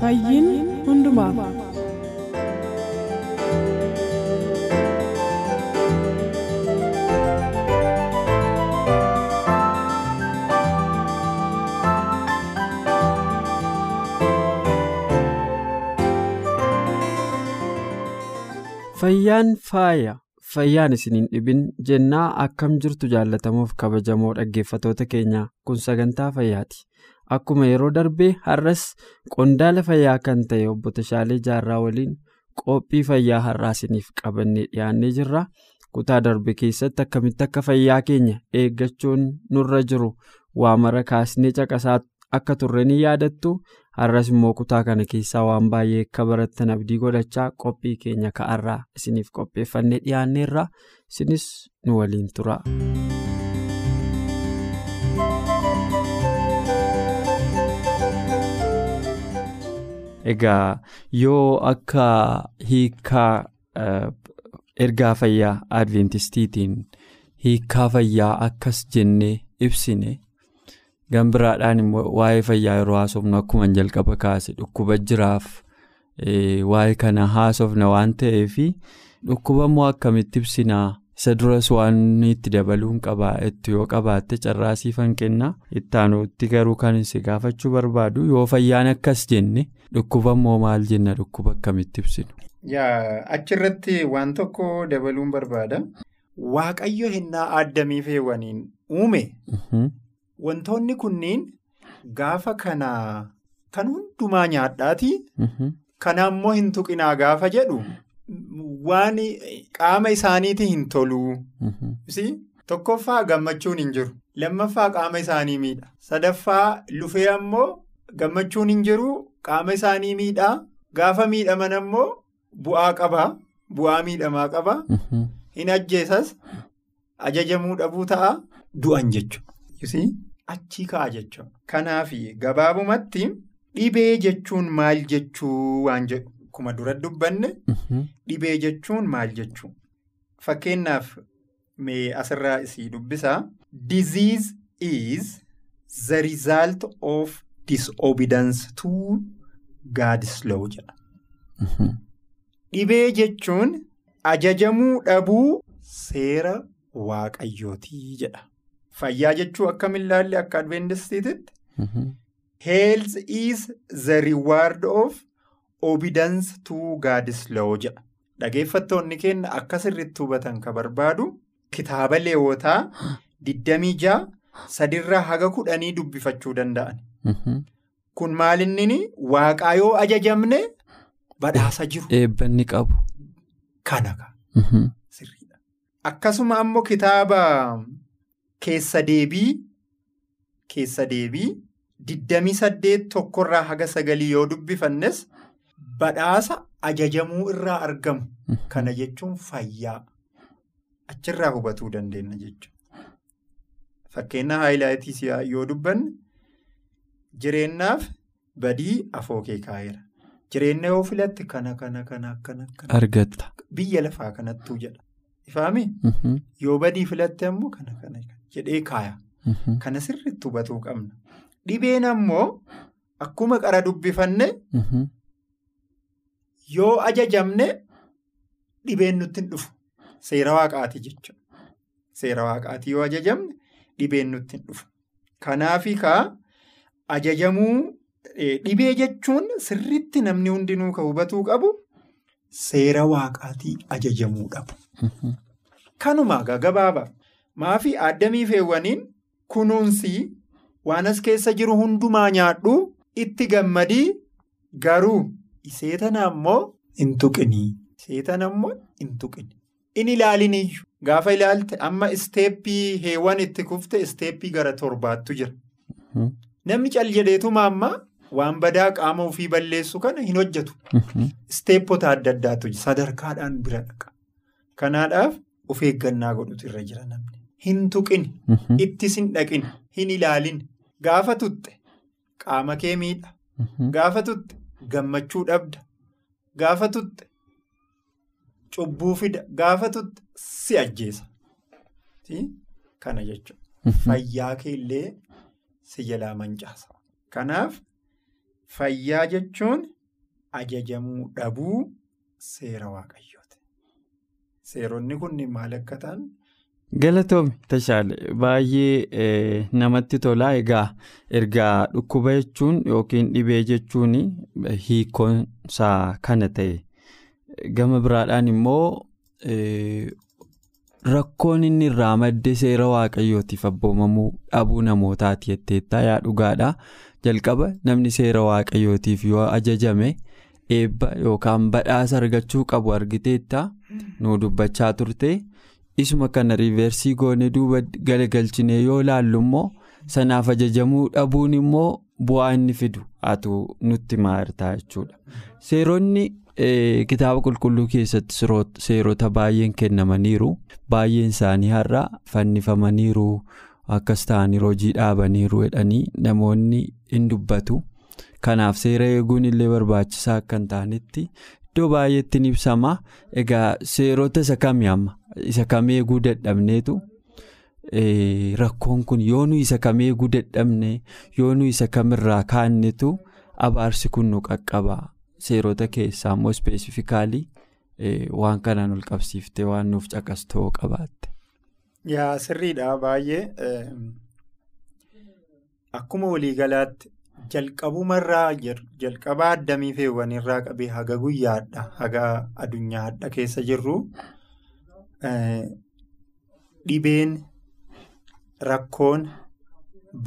Fayyiin hundumaaf. Fayyaan faaya fayyaan isin hin dhibin jennaa akkam jirtu jaallatamuuf kabajamoo dhaggeeffatoota keenyaa kun sagantaa fayyaati. Akkuma yeroo darbee har'as qondaala fayyaa kan ta'e obbo Tashaalee Jaarraa waliin qophii fayyaa har'aa isiniif qabannee dhiyaannee jirra. Kutaa darbe keessatti akkamitti akka fayyaa keenya eeggachuun nurra jiru waa mara kaasnee caqasaa akka turre ni yaadattu. Har'as immoo kutaa kana keessaa waan baay'ee akka barattan abdii godhachaa qophii keenya ka'arraa isiniif qopheeffannee dhiyaanneerra. Isinis nu waliin tura. Egaa yoo akka hiikaa ergaa fayyaa adventistiitiin hiikaa fayyaa akkas jennee ibsine gambiraadhaan immoo waa'ee fayyaa yeroo haasofnu akkuma jalqaba kaase dhukkuba jiraaf waa'ee kana haasofna waan ta'eef dhukkuba immoo akkamitti ibsinaa isa duras waan itti dabaluun qabaa'etti yoo qabaatte carraasiifan kenna ittaanuutti garuu kan si gaafachuu barbaadu yoo fayyaan akkas jenne. Dhukkuba immoo maal jenna dhukkuba akkamitti ibsinu? Yaa achirratti waan tokko dabaluun barbaada. Waaqayyo hinnaa addamii feewwaniin uume. Wantoonni kunniin gaafa kana kan hundumaa nyaadhaati. Kana immoo hin tuqinaa gaafa jedhu waan qaama isaaniiti hin toluu. Tokkoffaa gammachuun hin jiru. Lammaffaa qaama isaanii miidha. Sadaffaa lufee ammoo gammachuun hin jiru. Qaama isaanii miidhaa gaafa miidhaman ammoo bu'aa qabaa bu'aa miidhamaa qabaa hin ajjeesas ajajamuu dhabuu ta'a du'an jechuudha. Achii ka'a jechuudha. Kanaaf gabaabumatti dhibee jechuun maal jechuu waan jedhu akkuma dura dubbanne dhibee jechuun maal jechuu fakkeenyaaf mee asirraa isii dubbisaa disease is the result of. disobedience to God's law jedha. Dhibee jechuun ajajamuu dhabuu seera waaqayyootii jedha. Fayyaa jechuun akkam ilaalle akka adventistiititti. Health is the reward of to God's law jedha. Dhageeffattoonni keenya akka sirriitti hubatan kan barbaadu kitaaba leewotaa 26 sadirraa haga kudhanii dubbifachuu danda'an. Kun maalinni waaqaa yoo ajajamne badhaasa jiru. Eebbanni qabu. Kana sirriidha. Akkasuma ammoo kitaaba keessa deebii keessa deebii digdamii saddeet tokkorraa haga sagalii yoo dubbifannes badhaasa ajajamuu irraa argamu. Kana jechuun fayyaa achirraa hubatuu dandeenya jechuudha. Fakkeenya haayilaayitii yoo dubbanne. Jireenyaaf badii afoo kee kaa'eera. Jireenya yoo filatte kana kana kana kana. Argatta. Biyya lafaa kanattuu jedha. Ifaami? Yoo badii filatte ammoo kana kana jedhee kaaya. Kana sirriitti hubatuu qabna. Dhibeen ammoo akkuma qara dubbifanne yoo ajajamne dhibeen nutti hin dhufu. Seera waaqaati jechuudha. Seera waaqaati yoo ajajamne dhibeen nutti hin dhufu. Kanaafi kaa. Ajajamuu dhibee jechuun sirriitti namni hundinuu kan hubatuu qabu seera waaqaatii ajajamuu dhabu. Kanuma gabaabaa maafii addamii feewwaniin kunuunsii waan as keessa jiru hundumaa nyaadhu itti gammadii garuu seetana ammoo hin tuqinii. Seetana ammoo hin tuqini. In ilaaliniyyuu gaafa ilaalte amma isteeppii heewwan itti kufte isteeppii gara torbaattu jira. Namni cal jedheetuma amma waan badaa qaama ofii balleessu kana hin hojjetu. Isteeppota adda addaatu sadarkaadhaan bira dhaqa. Kanaadhaaf of eeggannaa godhutu irra jira namni. Hin tuqini. Ittis hin dhaqini. Hin ilaalini. Gaafa tutte qaama kee miidha. Gaafa tutte gammachuu dhabda. Gaafa tutte cubbuu fida. Gaafa tutte si ajjeesa. Kana jechuudha. Fayyaa kee illee si jalaa mancaasa. Kanaaf fayyaa jechuun ajajamuu dhabuu seera waaqayyooti. Seeronni kun maal akka ta'an. Galatoomii Tashaale baay'ee namatti tolaa egaa ergaa dhukkuba jechuun yookiin dhibee jechuun hiikonsaa kana ta'e. Gama biraadhaan immoo rakkoon inni irraa madde seera waaqayyootiif abboomamuu dhabuu namootaati jetteettaa yaa dhugaadha jalqaba namni seera waaqayyootiif yoo ajajame eebba yookaan badhaasa argachuu qabu argiteetta nu dubbachaa turte. Isuma kana riiversii goone duuba galagalchinee yoo laallu immoo sanaaf ajajamuu dhabuun immoo bu'aa inni fidu atu nutti maartaa jechuudha. Seeronni kitaaba qulqulluu keessatti seerota baay'een kennamaniiru baay'een isaanii har'a fannifamaniiru akkas ta'anii hojii dhaabaniiru jedhanii namoonni hin dubbatu. Kanaaf seera eeguun illee barbaachisaa akka hin taanetti iddoo baay'eetti ni ibsama. Egaa seerota isa kamii amma? Isa kam eeguu dadhabneetu rakkoon kun yoo nu isa kam eeguu dadhabne yoo nu isa kamirraa kaannetu abaarsi kun nu qaqqaba. Seerota keessaa immoo ispeesifikaalii waan kanaan ol qabsiiftee waan nuuf caqastoo qabaatte. Yaa sirriidha baay'ee akkuma waliigalaatti jalqabumarraa jalqabaa addamii feewwanirraa qabee haga guyyaadha haga addunyaadha keessa jirru. Dhibeen rakkoon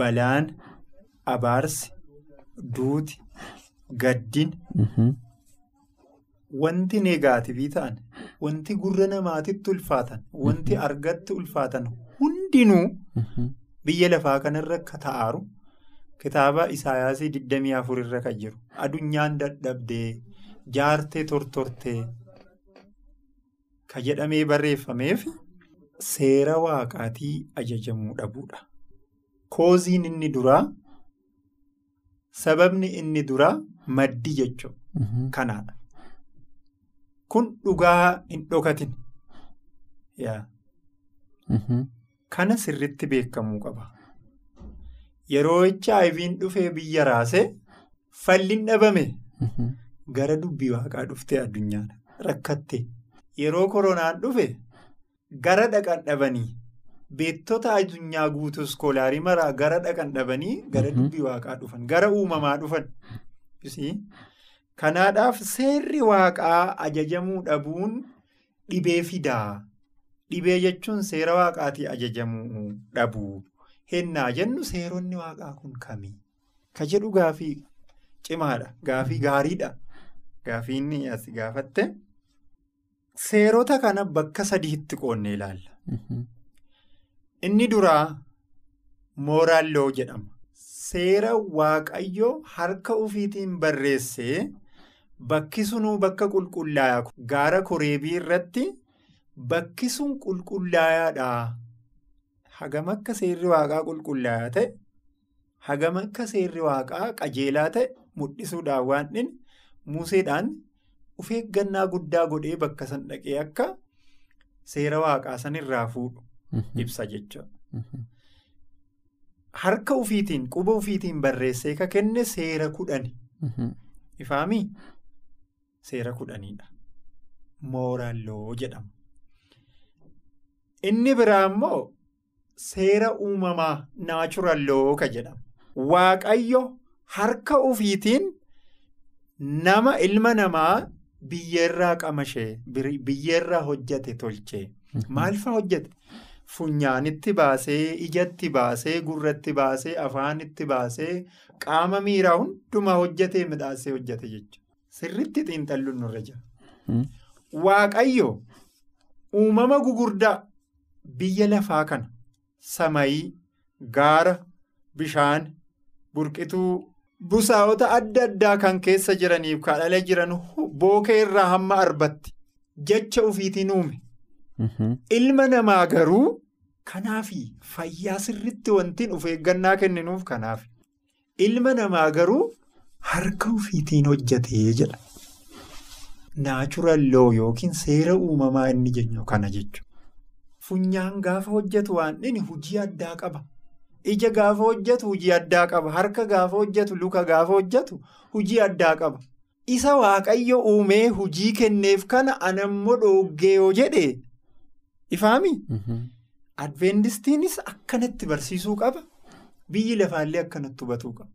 balaan abaarsi duuti gaddin. Wanti neegaatifii ta'an wanti gurra namaatitti ulfaatan wanti argatti ulfaatan hundinuu biyya lafaa kanarra akka ta'aaru kitaaba isaayaasii 24 irra kan jiru. Adunyaan dadhabdee jaartee tortortee ka jedhamee barreeffameef. Seera waaqaatii ajajamuu dhabuudha. Kooziin inni duraa sababni inni duraa maddi jechuudha. Kanaadha. Kun dhugaa hin dhokatin. Kana sirriitti beekamuu qaba. Yeroo HIV'n dhufee biyya raasee falliin dhabame gara dubbii waaqaa dhuftee addunyaan rakkatte. Yeroo koronaan dhufe. Gara dhaqan dhabanii beektota addunyaa guutuu iskoolaarii maraa gara dhaqan dhabanii gara dubbii waaqaa dhufan gara uumamaa dhufan. Kanaadhaaf seerri waaqaa ajajamuu dhabuun dhibee fidaa. Dhibee jechuun seera waaqaatii ajajamuu dhabuu. Hennaa jennu seeronni waaqaa kun kami? Ka jedhu gaafii cimaadha. Gaafii gaariidha. Gaafii inni as gaafatte. Seerota kana bakka sadiitti qoonnee ilaalla. Inni duraa mooraaloo jedhama. Seera waaqayyoo harka ofiitiin barreessee bakki sunuu bakka qulqullaa'aa gaara koreebii irratti bakki sun qulqullaa'aadha. Hagam akka seerri waaqaa qulqullaa'aa ta'e hagam akka seerri waaqaa qajeelaa ta'e mul'isuudhaan waan inni museedhaan. Of eeggannaa guddaa godhee bakka san dhaqee akka seera waaqaa sanirraa fuudhu ibsa jechuudha. Harka ofiitiin quba ofiitiin barreessee ka kenne seera kudhani. Ifaamii seera kudhaniidha. Mooraaloo jedhama. Inni biraa immoo seera uumamaa naachuralloo ka jedhama. Waaqayyo harka ofiitiin nama ilma namaa. Biyyeerraa qamashee biyyeerraa hojjate tolchee. Maal fa'aa hojjate funyaanitti baasee ijatti baasee gurratti baasee afaanitti baasee qaama miiraa hundumaa hojjetee midhaasee hojjete jechuudha. Sirritti xiinxalluun nurra jira. Waaqayyo uumama gugurdaa biyya lafaa kana. Samayii gaara bishaan burqituu busaa'ota adda addaa kan keessa jiraniif kadhala jiran bookee irraa hamma arbatti jecha ofiitiin uume. Ilma namaa garuu kanaafi fayyaa sirriitti wantiin of eeggannaa kenninuuf kanaafi. Ilma namaa garuu harka ofiitiin hojjetee jedha. Naachuraal loo yookiin seera uumamaa inni jennu kana jechuudha. Funyaan gaafa hojjetu waan inni hojii addaa qaba. Ija gaafa hojjetu hojii addaa qaba. Harka gaafa hojjetu luka gaafa hojjetu hojii addaa qaba. Isa waaqayyo uumee hojii kenneef kana anammoo dhooggee yoo jedhe ifaami. Adventistiinis akkanatti barsiisuu qaba. Biyyi lafaallee akkanatti hubatuu qaba.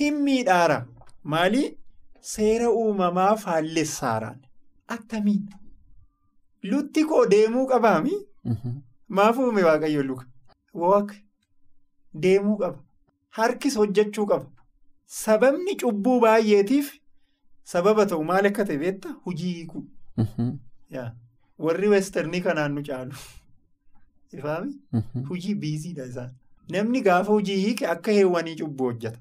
Hin miidhaara. Maali? Seera uumamaa faallessaaraan. Attamiin? Lutti koo deemuu qabaami? Maaf uume waaqayyo luka? Waaqa. Deemuu qaba. Harkis hojjechuu qaba. Sababni cubbuu baay'eetiif sababa ta'u maal akka ta'e beektaa? Hojii hiikuu. Warri westernii kanaan nu caalu. Ifaami? Hojii biiziidha isaan. Namni gaafa hojii hiike akka heewwanii cubbuu hojjeta.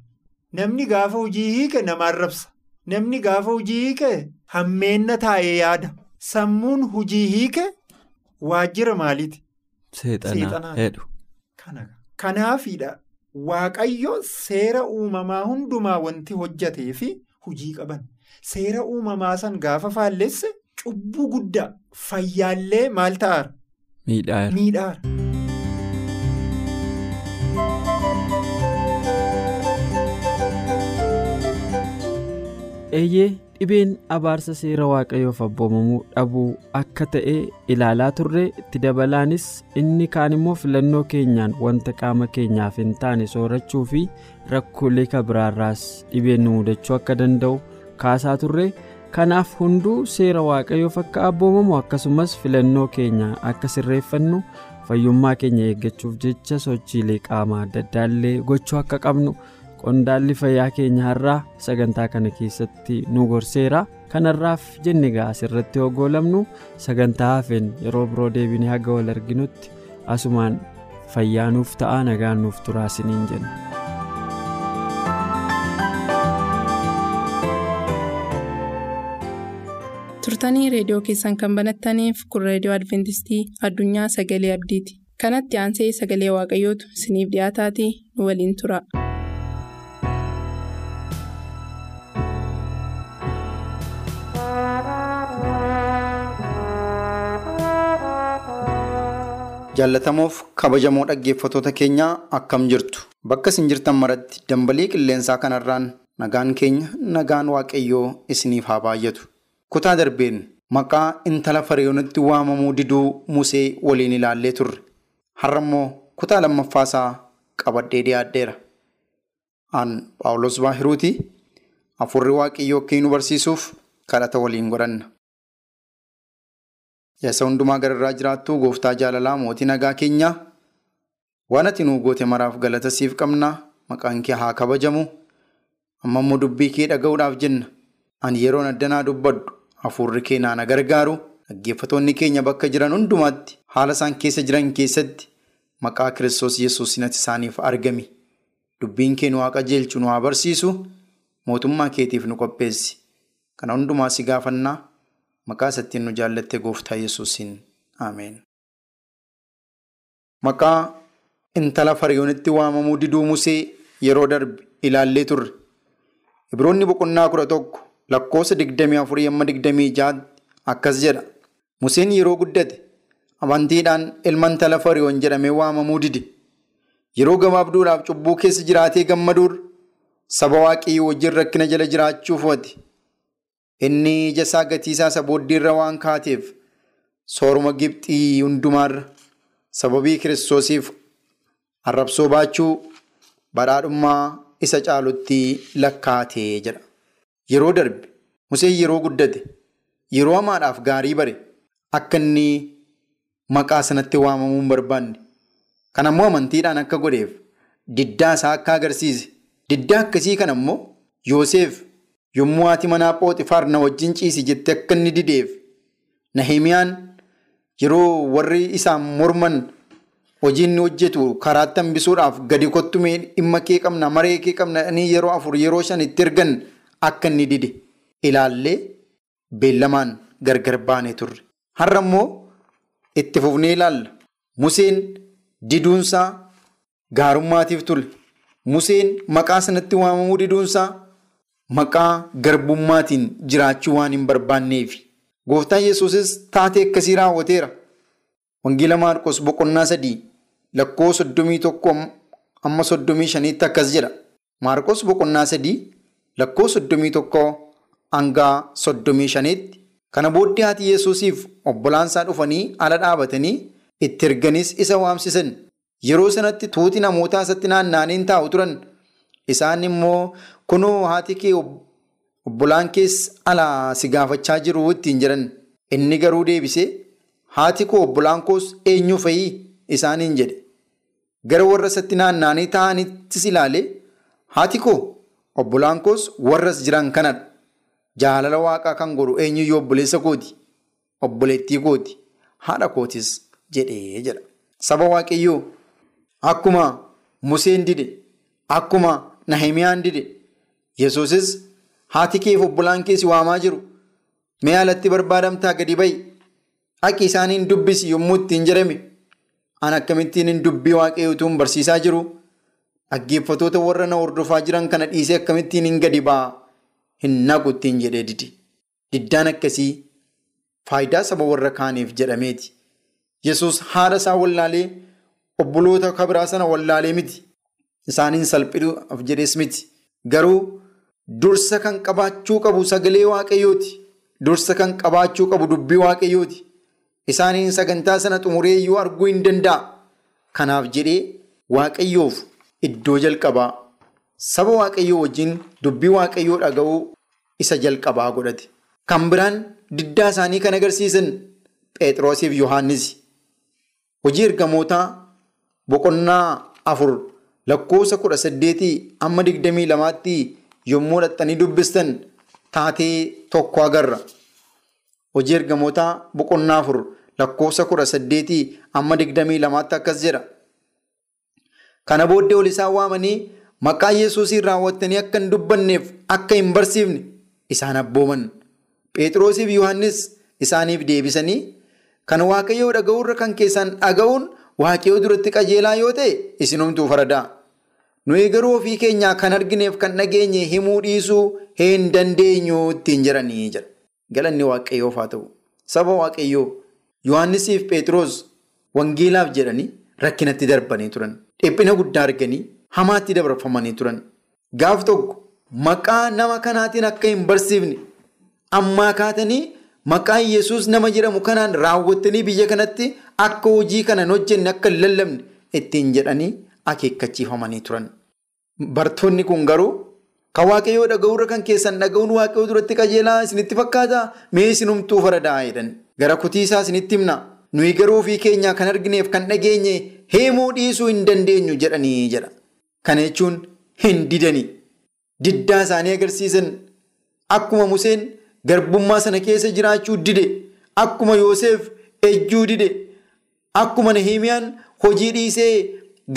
Namni gaafa hojii hiike nama arrabsa. Namni gaafa hojii hiike hammeenna taa'ee yaada. Sammuun hojii hiike waajjira maaliiti? Seexanaa hedhu. Kanaafiidha waaqayyo seera uumamaa hundumaa wanti hojjetee fi hojii qaban. Seera uumamaa san gaafa faallesse cubbuu guddaa fayyaallee maal ta'aara? Miidhaara. Eeyyee dhibeen abaarsa seera waaqayyoof abboomamuu dhabuu akka ta'e ilaalaa turre itti dabalaanis inni kaan immoo filannoo keenyaan wanta qaama keenyaaf hin taane soorachuu fi rakkoolee kabiraarraas dhibeen nu mudachuu akka danda'u kaasaa turre kanaaf hunduu seera waaqayyoof akka abboomamu akkasumas filannoo keenya akka sirreeffannu fayyummaa keenya eeggachuuf jecha sochiilee qaama adda addaallee gochuu akka qabnu. qondaalli fayyaa keenya har'aa sagantaa kana keessatti nu gorseera kanarraaf jenne egaa asirratti hoggoolamnu sagantaa hafeen yeroo biroo deebinee haga wal arginutti asumaan fayyaa nuuf ta'a nagaan nuuf turaa isiniin jenna. Turtanii reediyoo keessan kan banattaniif kun reediyoo adventistii addunyaa sagalee abdiiti. Kanatti aansee sagalee waaqayyootu isiniif dhiyaataatii nu waliin tura. jaallatamoof kabajamoo dhaggeeffatoota keenyaa akkam jirtu? Bakka isin jirtan maratti dambalii qilleensaa kanarraan nagaan keenya nagaan waaqayyoo isiniif haa baay'atu kutaa darbeen maqaa intala fariyoonitti waamamuu diduu musee waliin ilaallee turre. Har'a immoo kutaa lammaffaasaa qabadhee dhiyaadheera. Aan paawulos baahiruuti afurri waaqayyoo akka nu barsiisuuf kadhata waliin godhanna. Yaasa hundumaa gararraa jiraattu gooftaa jaalalaa mootii nagaa keenyaa waan ati nuu goote maraaf galata siif qabnaa maqaan kee haa kabajamu. Amma immoo dubbii kee dhaga'uudhaaf jenna. Ani yeroon addanaa dubbadhu hafuurri kee naana gargaaru dhaggeeffatoonni keenya bakka jiran hundumaatti haala isaan keessa jiran keessatti maqaa kiristoos yesuusin ati isaaniif argami dubbiin kee nu haa qajeelchu nu haa barsiisu mootummaa keetiif nu qopheessi kana hundumaa si gaafannaa. Maqaa isattiin nu jaallatte gooftaa yesuusin Ameen. Maqaa intala fariyoonitti waamamuu diduu Musee yeroo darbe ilaallee turre. Ibroonni boqonnaa kudha tokko lakkoofsa digdamii afurii amma digdamii jaatti akkas jedha. Museen yeroo guddate amantiidhaan ilma intala fariyoon jedhamee waamamuu dide. Yeroo gabaabduudhaaf cubbuu keessa jiraatee gammaduur saba waaqayyoo wajjin rakkina jala jiraachuuf wati. Inni ija isaa gatiisaa isa booddeerra waan kaateef sooruma Gibxii hundumaarra sababii kiristoosiif arrabsoo baachuu badhaadhummaa isa caalutti lakkaatee jedha. Yeroo darbe. Museen yeroo guddate yeroo hamaadhaaf gaarii bare. Akka inni maqaa sanatti waamamuu hin barbaanne Kan ammoo amantiidhaan akka godheef diddaa isaa akka agarsiise. Diddaa akkasii kan ammoo Yoosef yommuu haati manaa Phooxifaar na wajjin ciisi jettee akka inni dideef Nahimiyaan yeroo warri isaan morman hojii inni hojjetu karaatti hambisuudhaaf gadi kottumee dhimma kee qabna maree kee qabna yeroo afur yeroo shan itti ergan akka inni dide ilaallee beellamaan gargar baanee turre. Har'a immoo itti fufnee ilaalla. Museen diduunsaa gaarummaatiif ture. Museen maqaa sanatti waamamuu diduunsaa maqaa garbummaatiin jiraachuu waan hin barbaanneefi. Gooftaan Yesuusis taatee akkasii raawwateera. Wangeela Maarqos boqonnaa sadii lakkoo soddomii tokko amma soddomii shaniitti akkas jedha. Maarqos boqonnaa sadii lakkoo soddomii tokko hanga soddomii shaniitti. Kana booddee haati Yesuusiif obbolaansaa dhufanii ala dhaabatanii itti erganis isa waamsisan. Yeroo sanatti tuuti namootaa isatti naanna'anii taa'u turan. Isaan immoo kunoo haati kee obbolaan keessa alaa si gaafachaa jiru ittiin jedhan. Inni garuu deebisee haati koo obbolaan koos eenyu fa'i isaaniin jedhe. Gara warra isatti naanna'anii taa'anittis ilaalee haati koo obbolaan koos warras jiran kanadha. Jaalala waaqaa kan godhu eenyuyyuu obboleessa kooti. Obboleettii kooti. Haadha kootis jedhee jedha. Saba waaqayyoo akkuma Museen dide akkuma Nahimiyaan dide Yesuusis haati keef obbolaan keessi waamaa jiru. Mee alatti barbaadamtaa gadi ba'i. Haqi isaaniin dubbisi yommuu ittiin jedhame. An akkamittiin dubbii waaqayyoo utuu barsiisaa jiru. Dhaggeeffatoota warra na hordofaa jiran kana dhiisee akkamittiin hin gadi ba'a. Hin naqu ittiin jedhee didi. Diddaan akkasii faayidaa saba warra kaaniif jedhameeti. Yesuus haadha isaa wallaalee obboloota kabiraa sana wallaalee miti. Isaaniin salphiduuf jedhees miti. Garuu dursa kan qabaachuu qabu sagalee waaqayyooti. Dursa kan qabaachuu qabu dubbii waaqayyooti. Isaaniin sagantaa sana xumuree iyyuu arguu hin danda'a. Kanaaf jedhee waaqayyoof iddoo jalqabaa saba waaqayyoo wajjin dubbii waaqayyoo dhaga'uu isa jalqabaa godhate. Kan biraan diddaa isaanii kan agarsiisan Phexroosiif Yohaannis. Hojii ergamootaa boqonnaa afur lakkoofsa kudha saddeetii amma digdamii lamaatti yommuu dhaxxanii dubbistan taatee tokko agarra. Hojii ergamootaa boqonnaa afur lakkoofsa kudha saddeetii amma digdamii lamaatti akkas jedha. Kana booddee ol isaan waamanii maqaa Yesuusiin raawwattanii akka hin dubbanneef akka hin barsiifne isaan abbooman. Phexroosiif Yohaannis isaaniif deebisanii kan waaqayyoo dhaga'uurra kan keessan dhaga'uun waaqayyoo duratti qajeelaa yoo ta'e isinumtuu faradaa. Nuyi garuu ofii keenyaa kan argineef kan dhageenye himuu dhiisuu hin dandeenyu ittiin jedhanii jira. Galanni waaqayyoof haa ta'u. Saba waaqayyoo Yohaannisiif Phexros wangeelaaf jedhanii rakkinatti darbanii turan. Dhiphina guddaa arganii hamaatti dabarfamanii turan. Gaaf tokko maqaa nama kanaatiin akka hin barsiifne ammaa kaatanii maqaa Yesuus nama jedhamu kanaan raawwattanii biyya kanatti akka hojii kana hin hojjenne akka hin lallabne ittiin jedhanii akeekkachiifamanii turan. Bartoonni kun garuu kan waaqayyoo dhaga'uurra kan keessan dhaga'uun waaqayyoo duratti qajeelaa isinitti fakkaata mee isinumtuu faradaa jedhan. Gara kutiisaa isinitti himna. Nuyi garuu ofii keenyaa kan argineef kan dhageenye himuu dhiisuu hin dandeenyu jedhanii jedha. Kana jechuun hin didanii. Diddaa isaanii agarsiisan akkuma Museen garbummaa sana keessa jiraachuu dide akkuma Yoosef ejjuu dide akkuma Nahimiyaan hojii dhiisee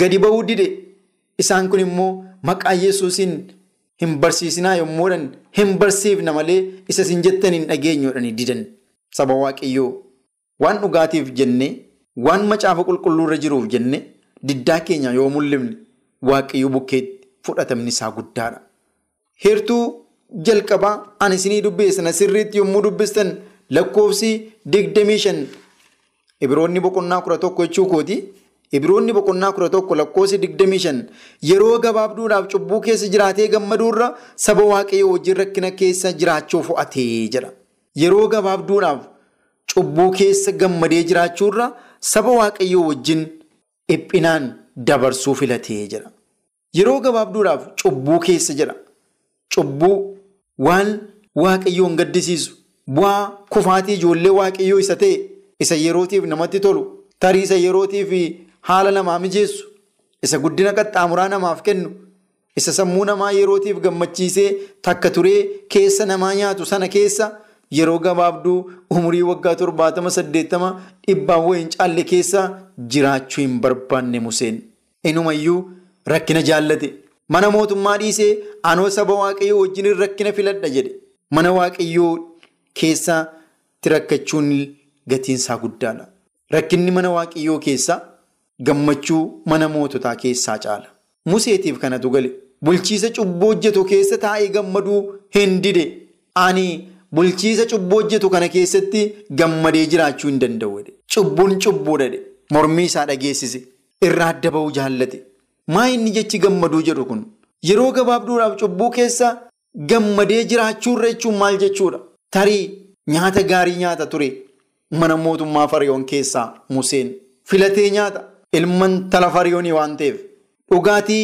gadi ba'uu dide isaan kun immoo maqaa Yesuusiin hin barsiisinaa yommuudhaan hin barsiifna malee isa isin jettan hin dhageenyuudhaan didan saba waaqayyoo waan dhugaatiif jenne waan macaafa qulqulluurra jiruuf jenne diddaa keenya yoo mul'ifne waaqayyoo bukkeetti fudhatamni isaa guddaadha. Heertuu jalqabaa ani isinii dubbeessan sirriitti yommuu dubbistan lakkoofsi digdamii shan ibiroonni boqonnaa kudha tokko jechuu kooti. Ibiroonni boqonnaa kudha tokko lakkoofsi digdamii shan yeroo gabaabduudhaaf cubbuu keessa jiraatee gammaduurra saba waaqayyoo wajjin rakkina keessa jiraachuu fo'atee jira. Yeroo gabaabduudhaaf cubbuu keessa gammadee jiraachuurra saba waaqayyoo wajjin dhiphinaan dabarsuu filatee jira. Yeroo gabaabduudhaaf cubbuu keessa jira. Cubbuu waan waaqayyoon gaddisiisu bu'aa kufaatii ijoollee waaqayyoo isa ta'e isa yerootiif namatti tolu tarii isa yerootiif haala namaa mijeessu isa guddina qaxxaamuraa namaaf kennu isa sammuu namaa yerootiif gammachiisee takka turee keessa namaa nyaatu sana keessa yeroo gabaabduu umurii waggaa torbaatama saddeettama dhibbaan wayiin caalle keessa jiraachuu hin barbaanne Museen. Inumayyuu rakkina jaallate mana mootummaa dhiisee anoo saba waaqayyoo wajjin rakkina filadha jedhe mana waaqayyoo keessatti rakkachuun gatiinsaa guddaadha. Rakkinni mana waaqayyoo keessaa gammachuu mana moototaa keessaa caala. Museetiif kanatu gale bulchiisa cubbuu hojjetu keessa taa'ee gammaduu hin dide ani bulchiisa cubbuu hojjetu kana keessatti gammadee jiraachuu hin danda'u. Cubbuun cubbuudha mormii isaa dhageessise. Irraa adda bahuu jaallate. Maa inni jechi gammaduu jedhu kun? Yeroo gabaabduudhaaf cubbuu keessa gammadee jiraachuurra jechuun maal jechuudha? Tarii nyaata gaarii nyaata ture. Mana mootummaa Fariyoon keessaa Museen. Filatee nyaata. Ilman tala Fariyoonii waan ta'eef. Dhugaatii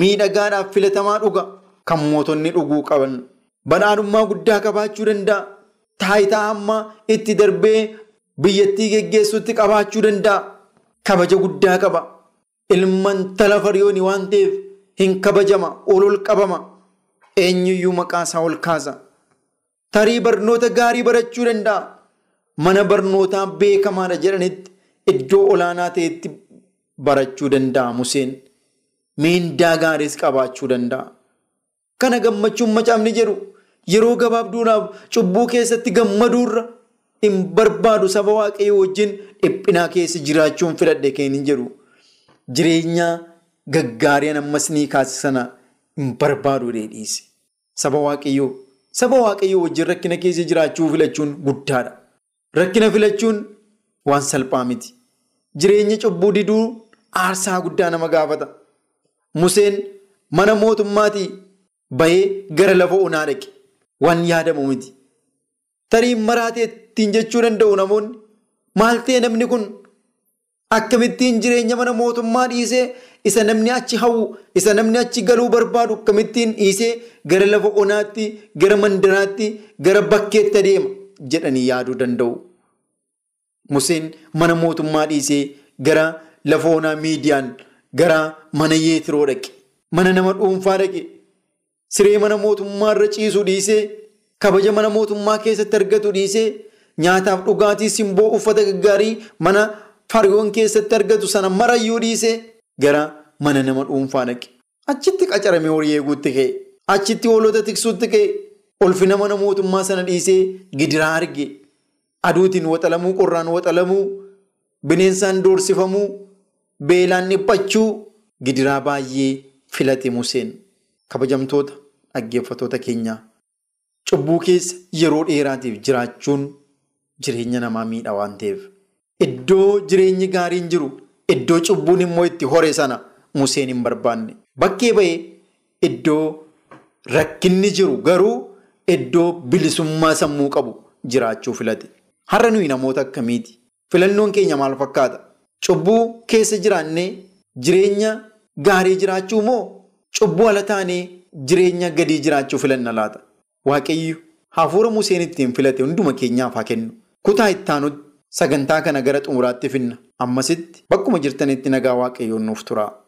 miidhagaadhaaf filatamaa dhuga. Kan mootonni dhuguu qaban badhaadhummaa guddaa qabaachuu danda'a. Taayitaa hamma itti darbee biyyattii geggeessuutti qabaachuu danda'a. Kabaja guddaa qaba. Ilman tala Fariyoonii waan ta'eef hin kabajama ol ol qabama. Eenyuyyuu maqaa isaa ol kaasa. Tarii barnoota gaarii barachuu danda'a. Mana barnootaa beekamaadha jedhanitti iddoo olaanaa ta'etti barachuu danda'a Museen. Miindaa gaariis qabaachuu danda'a. Kana gammachuun macaafni jedhu yeroo gabaabduudhaaf cubbuu keessatti gammaduurra hin barbaadu saba waaqayyoo wajjin dhiphinaa keessa jiraachuun filadhe kan hin jedhu. Jireenya gaggaariin ammas ni kaasisana hin barbaadu dheedhiise. Saba waaqayyoo saba waaqayyoo wajjin rakkina keessa jiraachuu filachuun guddaadha. Rakkina filachuun waan salphaa miti. Jireenya cubbuu diduu aarsaa guddaa nama gaafata. Museen mana mootummaatii bahee gara lafa onaa dhaqe waan yaadamu miti. Tarii maraatee ittiin jechuu danda'u namoonni maal namni kun akkamittiin jireenya mana mootummaa dhiisee isa namni achi hawwu isa namni achi galuu barbaadu akkamittiin dhiisee gara lafa onaatti gara mandaraatti gara bakkeetti adeema jedhanii yaaduu danda'u. Museen mana mootummaa dhiisee gara lafa onaa miidiyaan gara mana yeetiroo dhaqe mana nama dhuunfaa dhaqe siree mana mootummaa irra ciisuu dhiisee kabaja mana mootummaa keessatti argatu dhiisee nyaataaf dhugaatii simboo uffata gaggaarii mana fariyoon keessatti argatu sana marayyuu dhiisee gara mana nama dhuunfaa dhaqe. Achitti qacaramee horii eeguutti ka'e. Achitti hoolota tiksuutti ka'e. Ulfina mana mootummaa sana dhiisee gidiraa arge. Aduutiin waxalamuu, qorraan waxalamuu, bineensaan doorsifamuu, beelaan dhiphachuu gidiraa baay'ee filate Museen. Kabajamtoota dhaggeeffatoota keenyaa. Cubbuu keessa yeroo dheeraatiif jiraachuun jireenya namaa miidha waan ta'eef. Iddoo jireenyi gaariin jiru, iddoo cubbuun immoo itti hore sana Museen hin barbaanne. Bakkee bahee iddoo rakkinni jiru garuu iddoo bilisummaa sammuu qabu jiraachuu filate. Har'a nuyi namoota akkamiiti? Filannoon keenya maal fakkaata? Cubbuu keessa jiraannee jireenya gaarii jiraachuu moo cubbuu ala taanee jireenya gadii jiraachuu filanna laata? Waaqayyo hafuura Museen ittiin filate hunduma keenyaaf haa kennu. Kutaa ittaanutti sagantaa kana gara xumuraatti finna. Ammasitti bakkuma jirtanitti nagaa waaqayyoon nuuf tura.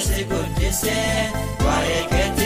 Si guddisee waa'ee